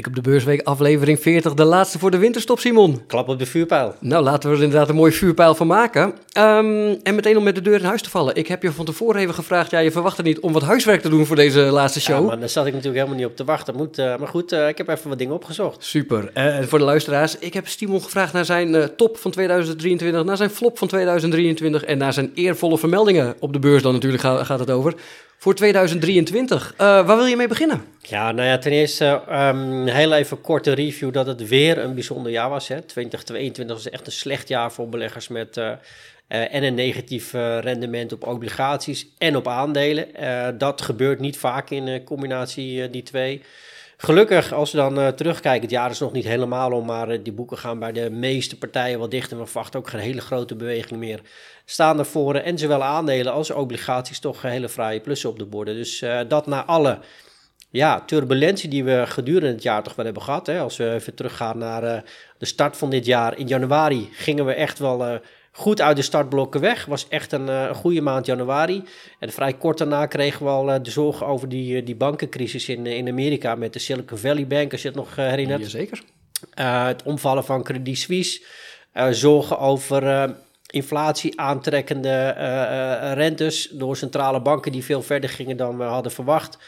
Blik op de beursweek, aflevering 40, de laatste voor de winterstop, Simon. Klap op de vuurpijl. Nou, laten we er inderdaad een mooi vuurpijl van maken. Ehm, en meteen om met de deur in huis te vallen. Ik heb je van tevoren even gevraagd, ja, je verwachtte niet om wat huiswerk te doen voor deze laatste show. Ja, maar daar zat ik natuurlijk helemaal niet op te wachten. Moet, uh, maar goed, uh, ik heb even wat dingen opgezocht. Super. Uh, voor de luisteraars, ik heb Simon gevraagd naar zijn top van 2023, naar zijn flop van 2023 en naar zijn eervolle vermeldingen. Op de beurs dan natuurlijk gaat, gaat het over voor 2023. Uh, waar wil je mee beginnen? Ja, nou ja, ten eerste um, heel even korte review dat het weer een bijzonder jaar was. Hè. 2022 was echt een slecht jaar voor beleggers met uh, uh, en een negatief rendement op obligaties en op aandelen. dat gebeurt niet vaak in combinatie die twee. Gelukkig, als we dan terugkijken, het jaar is nog niet helemaal om, maar die boeken gaan bij de meeste partijen wat dichter. We verwachten ook geen hele grote beweging meer staan er voor en zowel aandelen als obligaties toch hele fraaie plussen op de borden. Dus uh, dat na alle ja, turbulentie die we gedurende het jaar toch wel hebben gehad. Hè. Als we even teruggaan naar de start van dit jaar. In januari gingen we echt wel goed uit de startblokken weg. Was echt een, een, goede maand januari. En vrij kort daarna kregen we al de zorgen over die, die bankencrisis in, in Amerika met de Silicon Valley Bank, als je het nog herinnert. Jazeker. het omvallen van Credit Suisse. zorgen over inflatie aantrekkende rentes door centrale banken die veel verder gingen dan we hadden verwacht.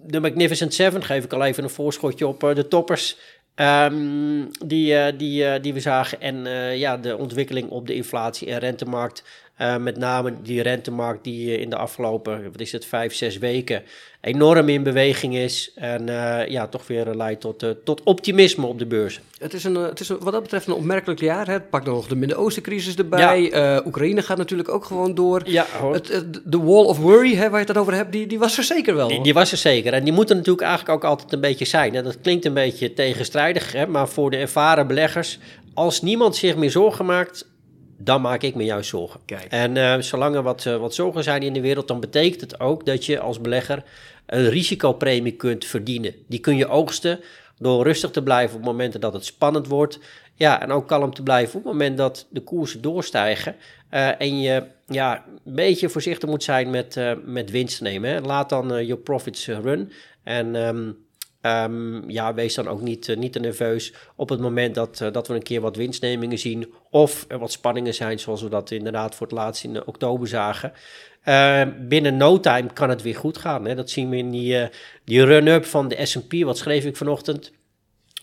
De Magnificent Seven, geef ik al even een voorschotje op de toppers. Um, die, die, die we zagen. En ja, de ontwikkeling op de inflatie- en rentemarkt. Uh, met name die rentemarkt die in de afgelopen, wat is het, vijf, zes weken enorm in beweging is. En uh, ja, toch weer leidt tot, uh, tot optimisme op de beurs. Het is, een, het is een, wat dat betreft een opmerkelijk jaar. Hè? Het pakt nog de Midden-Oosten-crisis erbij. Ja. Oekraïne gaat natuurlijk ook gewoon door. Ja, het, de wall of worry, hè, waar je het over hebt, die, die was er zeker wel. Die, die, was er zeker. En die moeten natuurlijk eigenlijk ook altijd een beetje zijn. Hè? Dat klinkt een beetje tegenstrijdig, hè? maar voor de ervaren beleggers... als niemand zich meer zorgen maakt dan maak ik me juist zorgen. Kijk. En uh, zolang er wat, uh, wat zorgen zijn in de wereld, dan betekent het ook dat je als belegger een risicopremie kunt verdienen. Die kun je oogsten door rustig te blijven op momenten dat het spannend wordt. Ja, en ook kalm te blijven op het moment dat de koersen doorstijgen. Uh, en je ja, een beetje voorzichtig moet zijn met, met winst nemen. Hè. Laat dan je profits run. En um, Um, ja, wees dan ook niet, uh, niet te nerveus op het moment dat, uh, dat we een keer wat winstnemingen zien. Of er wat spanningen zijn, zoals we dat inderdaad voor het laatst in oktober zagen. Uh, binnen no time kan het weer goed gaan. Hè? Dat zien we in die, die run-up van de SP. Wat schreef ik vanochtend?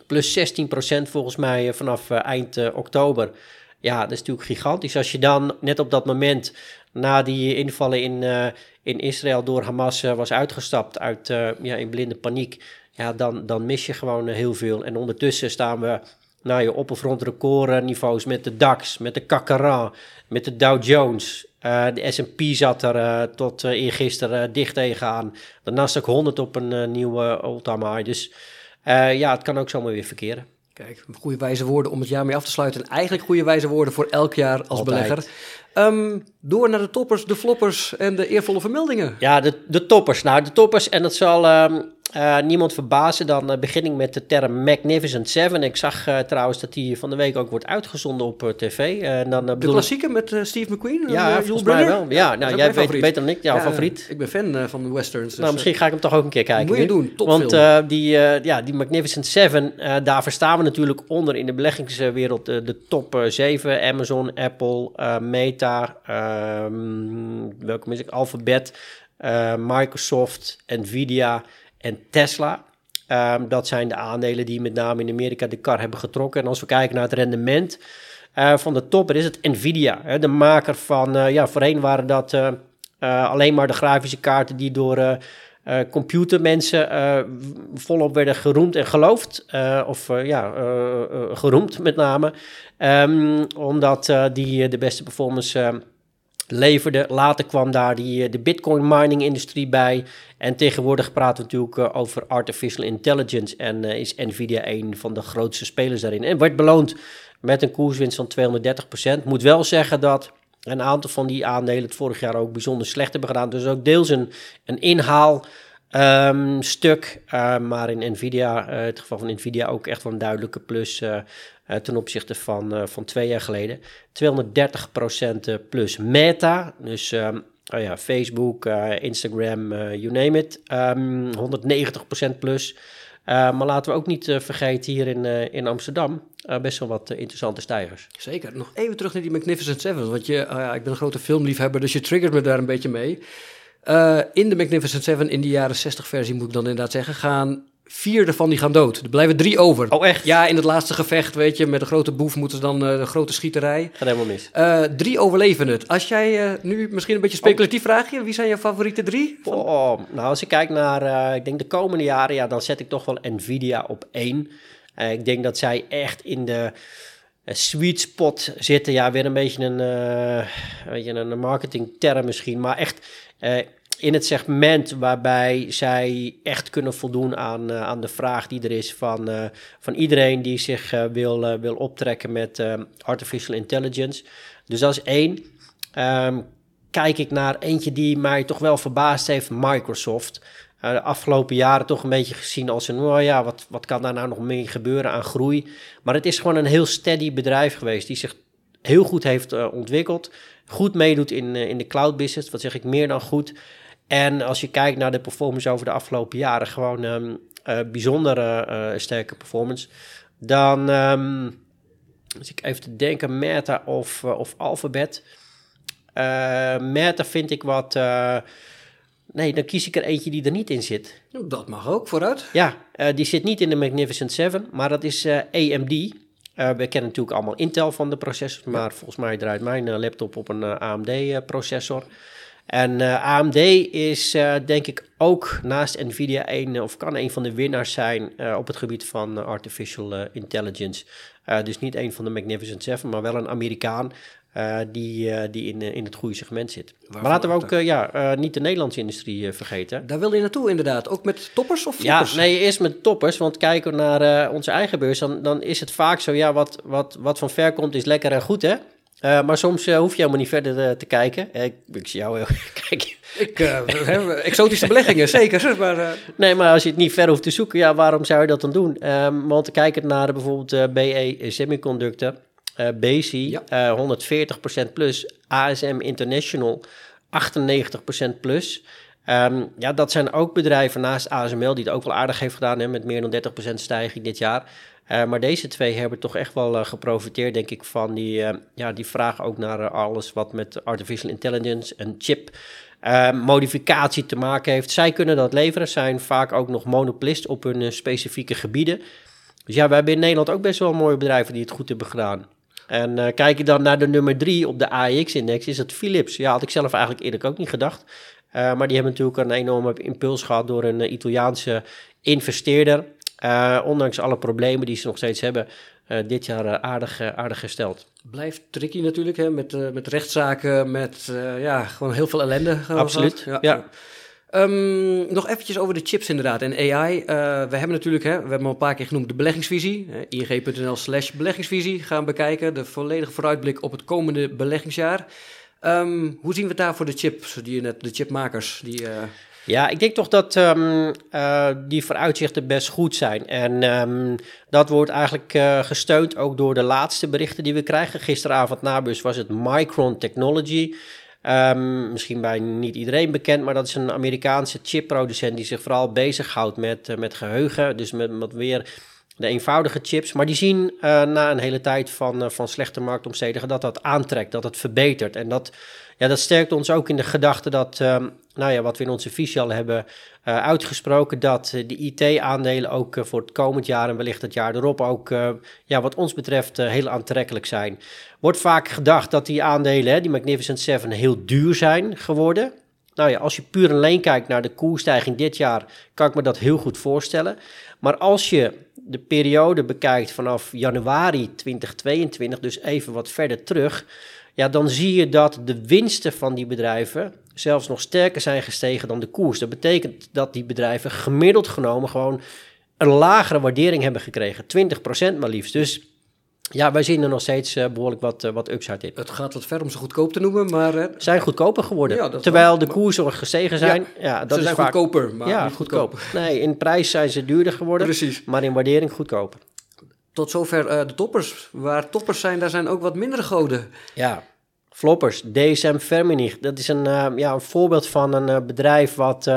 Plus 16% volgens mij vanaf eind oktober. Ja, dat is natuurlijk gigantisch. Als je dan net op dat moment na die invallen in, in Israël door Hamas was uitgestapt uit ja, in blinde paniek ja, dan, dan mis je gewoon heel veel. En ondertussen staan we nou, je op of rond recordniveaus met de DAX, met de Kakaran, met de Dow Jones. Uh, de S&P zat er uh, tot uh, eergisteren dicht tegenaan. De Nasdaq 100 op een nieuwe all-time high. Dus ja, het kan ook zomaar weer verkeren. Kijk, goede wijze woorden om het jaar mee af te sluiten. En eigenlijk goede wijze woorden voor elk jaar als Altijd. belegger. Um, door naar de toppers, de floppers en de eervolle vermeldingen. Ja, de, de toppers. Nou, de toppers, en dat zal um, uh, niemand verbazen, dan uh, begin ik met de term Magnificent Seven. Ik zag uh, trouwens dat die van de week ook wordt uitgezonden op tv. dan, de klassieke met Steve McQueen? Ja, volgens mij wel. Ja, nou, jij weet beter dan ik, jouw ja, favoriet. Ik ben fan van de westerns. Dus, nou, misschien ga ik hem toch ook een keer kijken. Moet je doen, Want die, ja, die Magnificent Seven, daar verstaan we natuurlijk onder in de beleggingswereld de top 7. Amazon, Apple, Meta, um, welke mis ik? Alphabet, Microsoft, Nvidia en Tesla. Um, dat zijn de aandelen die met name in Amerika de kar hebben getrokken. En als we kijken naar het rendement uh, van de topper, is het Nvidia. Hè, de maker van, uh, ja, voorheen waren dat uh, alleen maar de grafische kaarten die door computermensen volop werden geroemd en geloofd. of ja, geroemd met name. Um, omdat die de beste performance leverde. Later kwam daar die, eh, de Bitcoin mining industrie bij. En tegenwoordig praten we natuurlijk eh, over artificial intelligence. En uh, is Nvidia een van de grootste spelers daarin. En werd beloond met een koerswinst van 230%. Moet wel zeggen dat een aantal van die aandelen het vorig jaar ook bijzonder slecht hebben gedaan. Dus ook deels een, een inhaal. Um, stuk, maar in Nvidia, het geval van Nvidia ook echt wel een duidelijke plus ten opzichte van, van twee jaar geleden. 230% plus Meta, dus um, oh ja, Facebook, Instagram, you name it, um, 190% plus. maar laten we ook niet vergeten hier in, in Amsterdam best wel wat interessante stijgers. Zeker. Nog even terug naar die Magnificent Seven. Want je, ja, ik ben een grote filmliefhebber, dus je triggert me daar een beetje mee. in de Magnificent Seven, in die jaren 60 versie moet ik dan inderdaad zeggen, gaan vier ervan die gaan dood. Er blijven drie over. Oh, echt? Ja, in het laatste gevecht, weet je, met de grote boef moeten ze dan uh, de grote schieterij. Gaat helemaal mis. Uh, drie overleven het. Als jij uh, nu misschien een beetje speculatief oh. vraag je, wie zijn jouw favoriete drie? Oh, nou, als ik kijk naar, ik denk de komende jaren, ja, dan zet ik toch wel Nvidia op één. ik denk dat zij echt in de sweet spot zitten. Ja, weer een beetje een, weet je, een marketingterm misschien, maar echt in het segment waarbij zij echt kunnen voldoen aan, uh, aan de vraag die er is van, uh, van iedereen die zich uh, wil, wil optrekken met artificial intelligence. Dus dat is één. Um, kijk ik naar eentje die mij toch wel verbaasd heeft, Microsoft. de afgelopen jaren toch een beetje gezien als een, oh ja, wat, wat kan daar nou nog mee gebeuren aan groei? Maar het is gewoon een heel steady bedrijf geweest die zich heel goed heeft ontwikkeld. Goed meedoet in, in de cloud business, wat zeg ik meer dan goed. En als je kijkt naar de performance over de afgelopen jaren, gewoon um, uh, bijzondere uh, sterke performance. Dan, um, als ik even te denken, Meta of, uh, of Alphabet. Meta vind ik wat. nee, dan kies ik er eentje die er niet in zit. Dat mag ook, vooruit. Ja, die zit niet in de Magnificent 7, maar dat is AMD. we kennen natuurlijk allemaal Intel van de processors, maar volgens mij draait mijn laptop op een AMD-processor. En eh, AMD is uh, denk ik ook naast Nvidia een, of kan een van de winnaars zijn op het gebied van artificial intelligence. dus niet een van de Magnificent Seven, maar wel een Amerikaan die, die in, in het goede segment zit. maar laten we ook ja, niet de Nederlandse industrie vergeten. Daar wil je naartoe inderdaad, ook met toppers of floppers? Ja, nee, eerst met toppers, want kijken we naar onze eigen beurs, dan, dan is het vaak zo, ja, wat, wat, wat van ver komt is lekker en goed hè. Uh, maar soms uh, hoef je helemaal niet verder uh, te kijken. Ik, ik zie jou heel kijken. Ik, exotische beleggingen, zeker. Maar, Nee, maar als je het niet ver hoeft te zoeken, ja, waarom zou je dat dan doen? Um, want kijken naar bijvoorbeeld BE Semiconductor, BC, ja. 140% plus, ASM International 98% plus. Um, ja, dat zijn ook bedrijven naast ASML die het ook wel aardig heeft gedaan hè, met meer dan 30% stijging dit jaar. Uh, maar deze twee hebben toch echt wel uh, geprofiteerd, denk ik, van die, uh, ja, die vraag ook naar alles wat met artificial intelligence en chip modificatie te maken heeft. Zij kunnen dat leveren, zijn vaak ook nog monopolist op hun specifieke gebieden. Dus ja, we hebben in Nederland ook best wel mooie bedrijven die het goed hebben gedaan. En kijk je dan naar de nummer drie op de AEX-index, is het Philips. Ja, had ik zelf eigenlijk eerlijk ook niet gedacht. maar die hebben natuurlijk een enorme impuls gehad door een Italiaanse investeerder. Uh, ondanks alle problemen die ze nog steeds hebben, uh, dit jaar uh, aardig, aardig gesteld. Blijft tricky natuurlijk, hè, met, met rechtszaken, met ja, gewoon heel veel ellende. Absoluut, ja. ja. Um, nog eventjes over de chips inderdaad en AI. we hebben natuurlijk, hè, we hebben al een paar keer genoemd, de beleggingsvisie. ing.nl slash beleggingsvisie gaan bekijken. De volledige vooruitblik op het komende beleggingsjaar. Um, hoe zien we het daar voor de chips, die net, de chipmakers? Die, ja, ik denk toch dat um, uh, die vooruitzichten best goed zijn. En um, dat wordt eigenlijk uh, gesteund ook door de laatste berichten die we krijgen. Gisteravond na bus was het Micron Technology. Um, misschien bij niet iedereen bekend, maar dat is een Amerikaanse chipproducent die zich vooral bezighoudt met, uh, met geheugen. Dus met, met weer de eenvoudige chips. Maar die zien na een hele tijd van, van slechte marktomstedigen dat dat aantrekt, dat het verbetert. En dat ja, dat sterkt ons ook in de gedachte dat, um, nou ja, wat we in onze visie al hebben uh, uitgesproken, dat de IT-aandelen ook voor het komend jaar en wellicht het jaar erop ook, ja, wat ons betreft, heel aantrekkelijk zijn. Wordt vaak gedacht dat die aandelen, die Magnificent Seven, heel duur zijn geworden. Nou ja, als je puur alleen kijkt naar de koersstijging dit jaar, kan ik me dat heel goed voorstellen. Maar als je de periode bekijkt vanaf januari 2022, dus even wat verder terug, ja, dan zie je dat de winsten van die bedrijven zelfs nog sterker zijn gestegen dan de koers. Dat betekent dat die bedrijven gemiddeld genomen gewoon een lagere waardering hebben gekregen. 20% maar liefst. Dus ja, wij zien er nog steeds uh, behoorlijk wat, uh, wat upside in. Het gaat wat ver om ze goedkoop te noemen, maar... Uh, zijn goedkoper geworden. terwijl de koersen gestegen zijn. Ja, dat ze zijn goedkoper, maar ja, niet goedkoper. Nee, in prijs zijn ze duurder geworden, Precies. maar in waardering goedkoper. Tot zover de toppers. Waar toppers zijn, daar zijn ook wat mindere goden. Ja, floppers. DSM Firmenich. Dat is een, ja, een voorbeeld van een bedrijf wat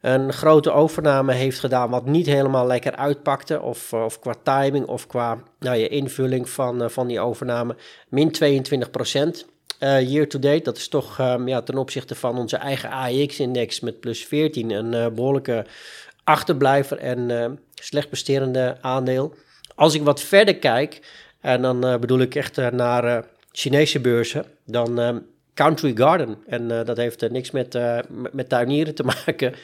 een grote overname heeft gedaan wat niet helemaal lekker uitpakte. Of, of qua timing of qua nou, je invulling van, van die overname. Min 22 procent. year to date, dat is toch um, ja, ten opzichte van onze eigen AEX-index met plus 14 een behoorlijke achterblijver en slecht presterende aandeel. Als ik wat verder kijk, en dan bedoel ik echt naar Chinese beurzen, dan um, Country Garden. En dat heeft niks met, met tuinieren te maken,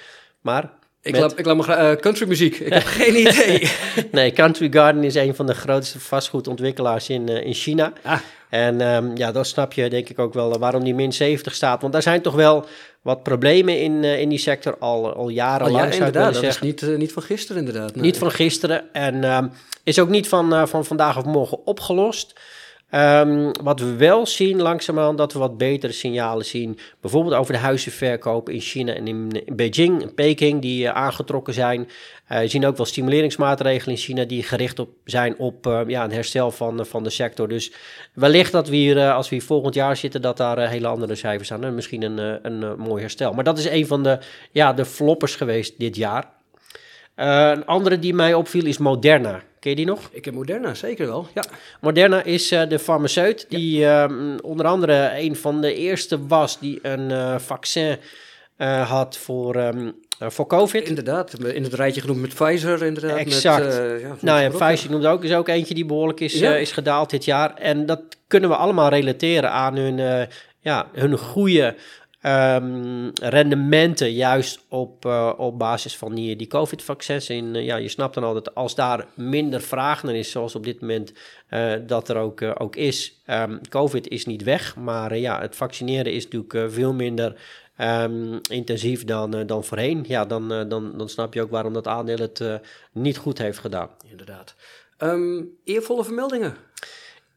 maar ik, laat, ik laat me graag uh, country muziek. Ik heb geen idee. nee, Country Garden is een van de grootste vastgoedontwikkelaars in, uh, in China. Ah. En um, ja, dan snap je denk ik ook wel waarom die min 70 staat. Want daar zijn toch wel wat problemen in, uh, in die sector al, al jarenlang. Oh, ja, inderdaad. Dat is niet, niet van gisteren inderdaad. Nee. Niet van gisteren. En um, is ook niet van, van vandaag of morgen opgelost. Um, wat we wel zien langzaamaan, dat we wat betere signalen zien. Bijvoorbeeld over de huizenverkoop in China en in, Beijing en Peking, die uh, aangetrokken zijn. Uh, zien ook wel stimuleringsmaatregelen in China die gericht op zijn op uh, ja, een herstel van, van de sector. Dus wellicht dat we hier, als we hier volgend jaar zitten, dat daar hele andere cijfers staan. En misschien een, een mooi herstel. Maar dat is een van de, ja, de floppers geweest dit jaar. Een andere die mij opviel is Moderna. Ken je die nog? Ik heb Moderna, zeker wel. Ja. Moderna is uh, de farmaceut die ja. uh, onder andere een van de eerste was die een uh, vaccin had voor, um, voor COVID. Inderdaad, in het rijtje genoemd met Pfizer. Inderdaad, exact. Met, ja, nou ja, Pfizer noemde ook, is ook eentje die behoorlijk is, ja. is gedaald dit jaar. En dat kunnen we allemaal relateren aan hun, ja, hun goede um, rendementen juist op, uh, op basis van die, die COVID-vaccins. En uh, ja, je snapt dan altijd als daar minder vraag naar is, zoals op dit moment uh, dat er ook, ook is. Um, COVID is niet weg, maar ja, het vaccineren is natuurlijk veel minder um, intensief dan, dan voorheen. Ja, dan, dan, dan snap je ook waarom dat aandeel het niet goed heeft gedaan. Inderdaad. eervolle vermeldingen.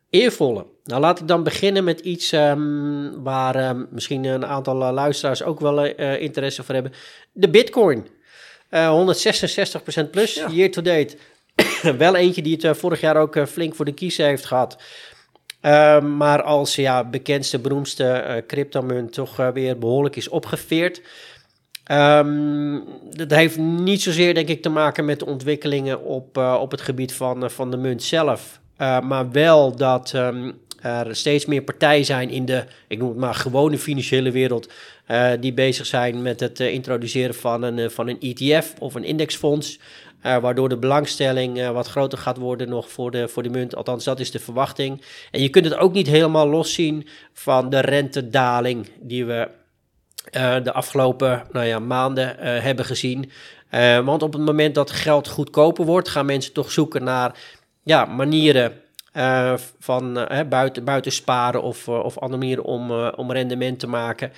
Eervolle. Nou, laat ik dan beginnen met iets um, waar um, misschien een aantal uh, luisteraars ook wel uh, interesse voor hebben. De Bitcoin. Uh, 166% plus, ja. year to date. wel eentje die het vorig jaar ook flink voor de kiezen heeft gehad. Ehm, maar als ja, bekendste, beroemdste cryptomunt toch weer behoorlijk is opgeveerd. Um, dat heeft niet zozeer, denk ik, te maken met de ontwikkelingen op, op het gebied van, van de munt zelf. Uh, maar wel dat um, er steeds meer partijen zijn in de, ik noem het maar, gewone financiële wereld. Uh, die bezig zijn met het uh, introduceren van een, van een ETF of een indexfonds. waardoor de belangstelling wat groter gaat worden nog voor de, voor de munt. Althans, dat is de verwachting. En je kunt het ook niet helemaal loszien van de rentedaling die we de afgelopen nou ja, maanden hebben gezien. want op het moment dat geld goedkoper wordt, gaan mensen toch zoeken naar ja, manieren uh, van uh, buiten, buiten sparen of, uh, of andere manieren om, om rendement te maken.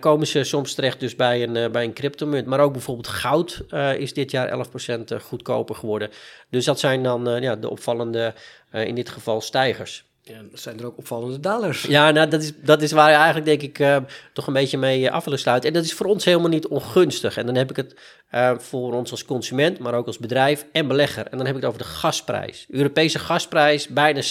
komen ze soms terecht dus bij een, bij een cryptomunt. Maar ook bijvoorbeeld goud is dit jaar 11% goedkoper geworden. Dus dat zijn dan ja, de opvallende, in dit geval, stijgers. Ja, zijn er ook opvallende dalers. Ja, nou, dat, is, dat is waar je eigenlijk, denk ik, uh, toch een beetje mee uh, af willen sluiten. En dat is voor ons helemaal niet ongunstig. En dan heb ik het uh, voor ons als consument, maar ook als bedrijf en belegger. En dan heb ik het over de gasprijs. Europese gasprijs bijna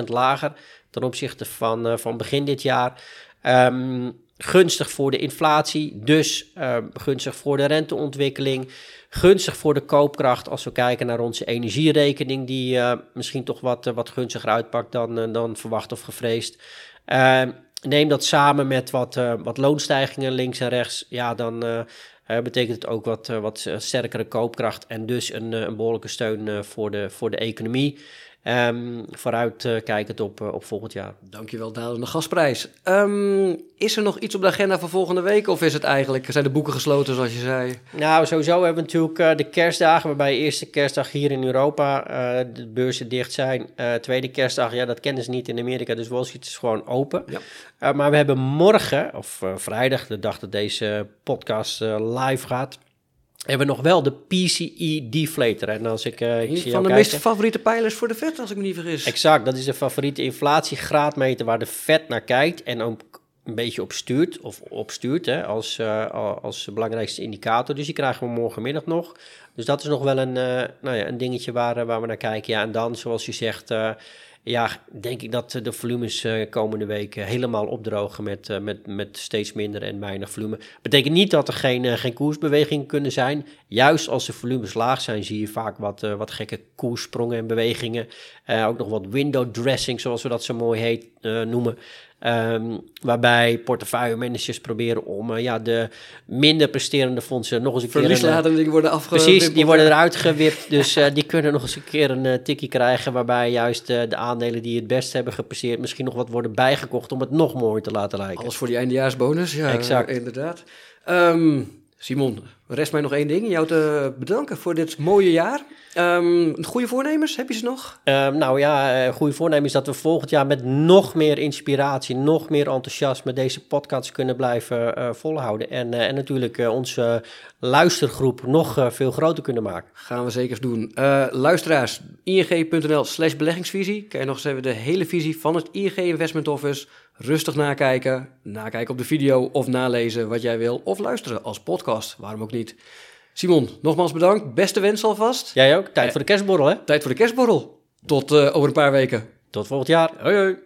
60% lager ten opzichte van, van begin dit jaar. Um, gunstig voor de inflatie, dus gunstig voor de renteontwikkeling gunstig voor de koopkracht als we kijken naar onze energierekening, die uh, misschien toch wat, uh, wat gunstiger uitpakt dan, uh, dan verwacht of gevreesd. neem dat samen met wat, wat loonstijgingen links en rechts, ja, dan betekent het ook wat, wat sterkere koopkracht en dus een, een behoorlijke steun voor, de, voor de economie. Um, vooruit uh, kijkend op, uh, op volgend jaar. Dankjewel, dalende gasprijs. Um, is er nog iets op de agenda voor volgende week? Of is het eigenlijk, zijn de boeken gesloten zoals je zei? Nou, sowieso hebben we natuurlijk uh, de kerstdagen, waarbij eerste kerstdag hier in Europa de beurzen dicht zijn. tweede kerstdag, ja, dat kennen ze niet in Amerika, dus Wall Street is gewoon open. Ja. maar we hebben morgen, of vrijdag, de dag dat deze podcast live gaat hebben we nog wel de PCE deflator. En als ik, uh, ik van de meest favoriete pijlers voor de Fed, als ik me niet vergis. Exact, dat is de favoriete inflatiegraadmeter waar de Fed naar kijkt en ook een beetje op stuurt, of op stuurt hè, als, uh, als belangrijkste indicator. Dus die krijgen we morgenmiddag nog. Dus dat is nog wel een, uh, nou ja, een dingetje waar, waar we naar kijken. Ja, en dan, zoals je zegt, ja, denk ik dat de volumes uh, komende week helemaal opdrogen met, met, met steeds minder en weinig volume. Betekent niet dat er geen, geen koersbewegingen kunnen zijn. Juist als de volumes laag zijn, zie je vaak wat, wat gekke koerssprongen en bewegingen. ook nog wat window dressing, zoals we dat zo mooi heet, noemen. Um, waarbij portefeuille-managers proberen om ja, de minder presterende fondsen nog eens een keer... Verlieslatingen die worden afgewipt. Precies, die worden eruit gewipt. dus die kunnen nog eens een keer een tikkie krijgen... waarbij juist de aandelen die het best hebben gepresteerd... misschien nog wat worden bijgekocht om het nog mooier te laten lijken. Alles voor die eindejaarsbonus, ja, exact. inderdaad. Um, Simon, rest mij nog één ding. Jou te bedanken voor dit mooie jaar. Um, goede voornemens, heb je ze nog? Um, nou ja, uh, goede voornemens dat we volgend jaar met nog meer inspiratie, nog meer enthousiasme deze podcast kunnen blijven uh, volhouden. En, uh, en natuurlijk onze luistergroep nog veel groter kunnen maken. Gaan we zeker doen. luisteraars, ing.nl slash beleggingsvisie. Kan je nog eens even de hele visie van het ING Investment Office rustig nakijken. Nakijken op de video of nalezen wat jij wil. Of luisteren als podcast, waarom ook niet. Simon, nogmaals bedankt. Beste wens alvast. Jij ook. Tijd voor de kerstborrel, hè? Tijd voor de kerstborrel. Tot uh, over een paar weken. Tot volgend jaar. Hoi, hoi.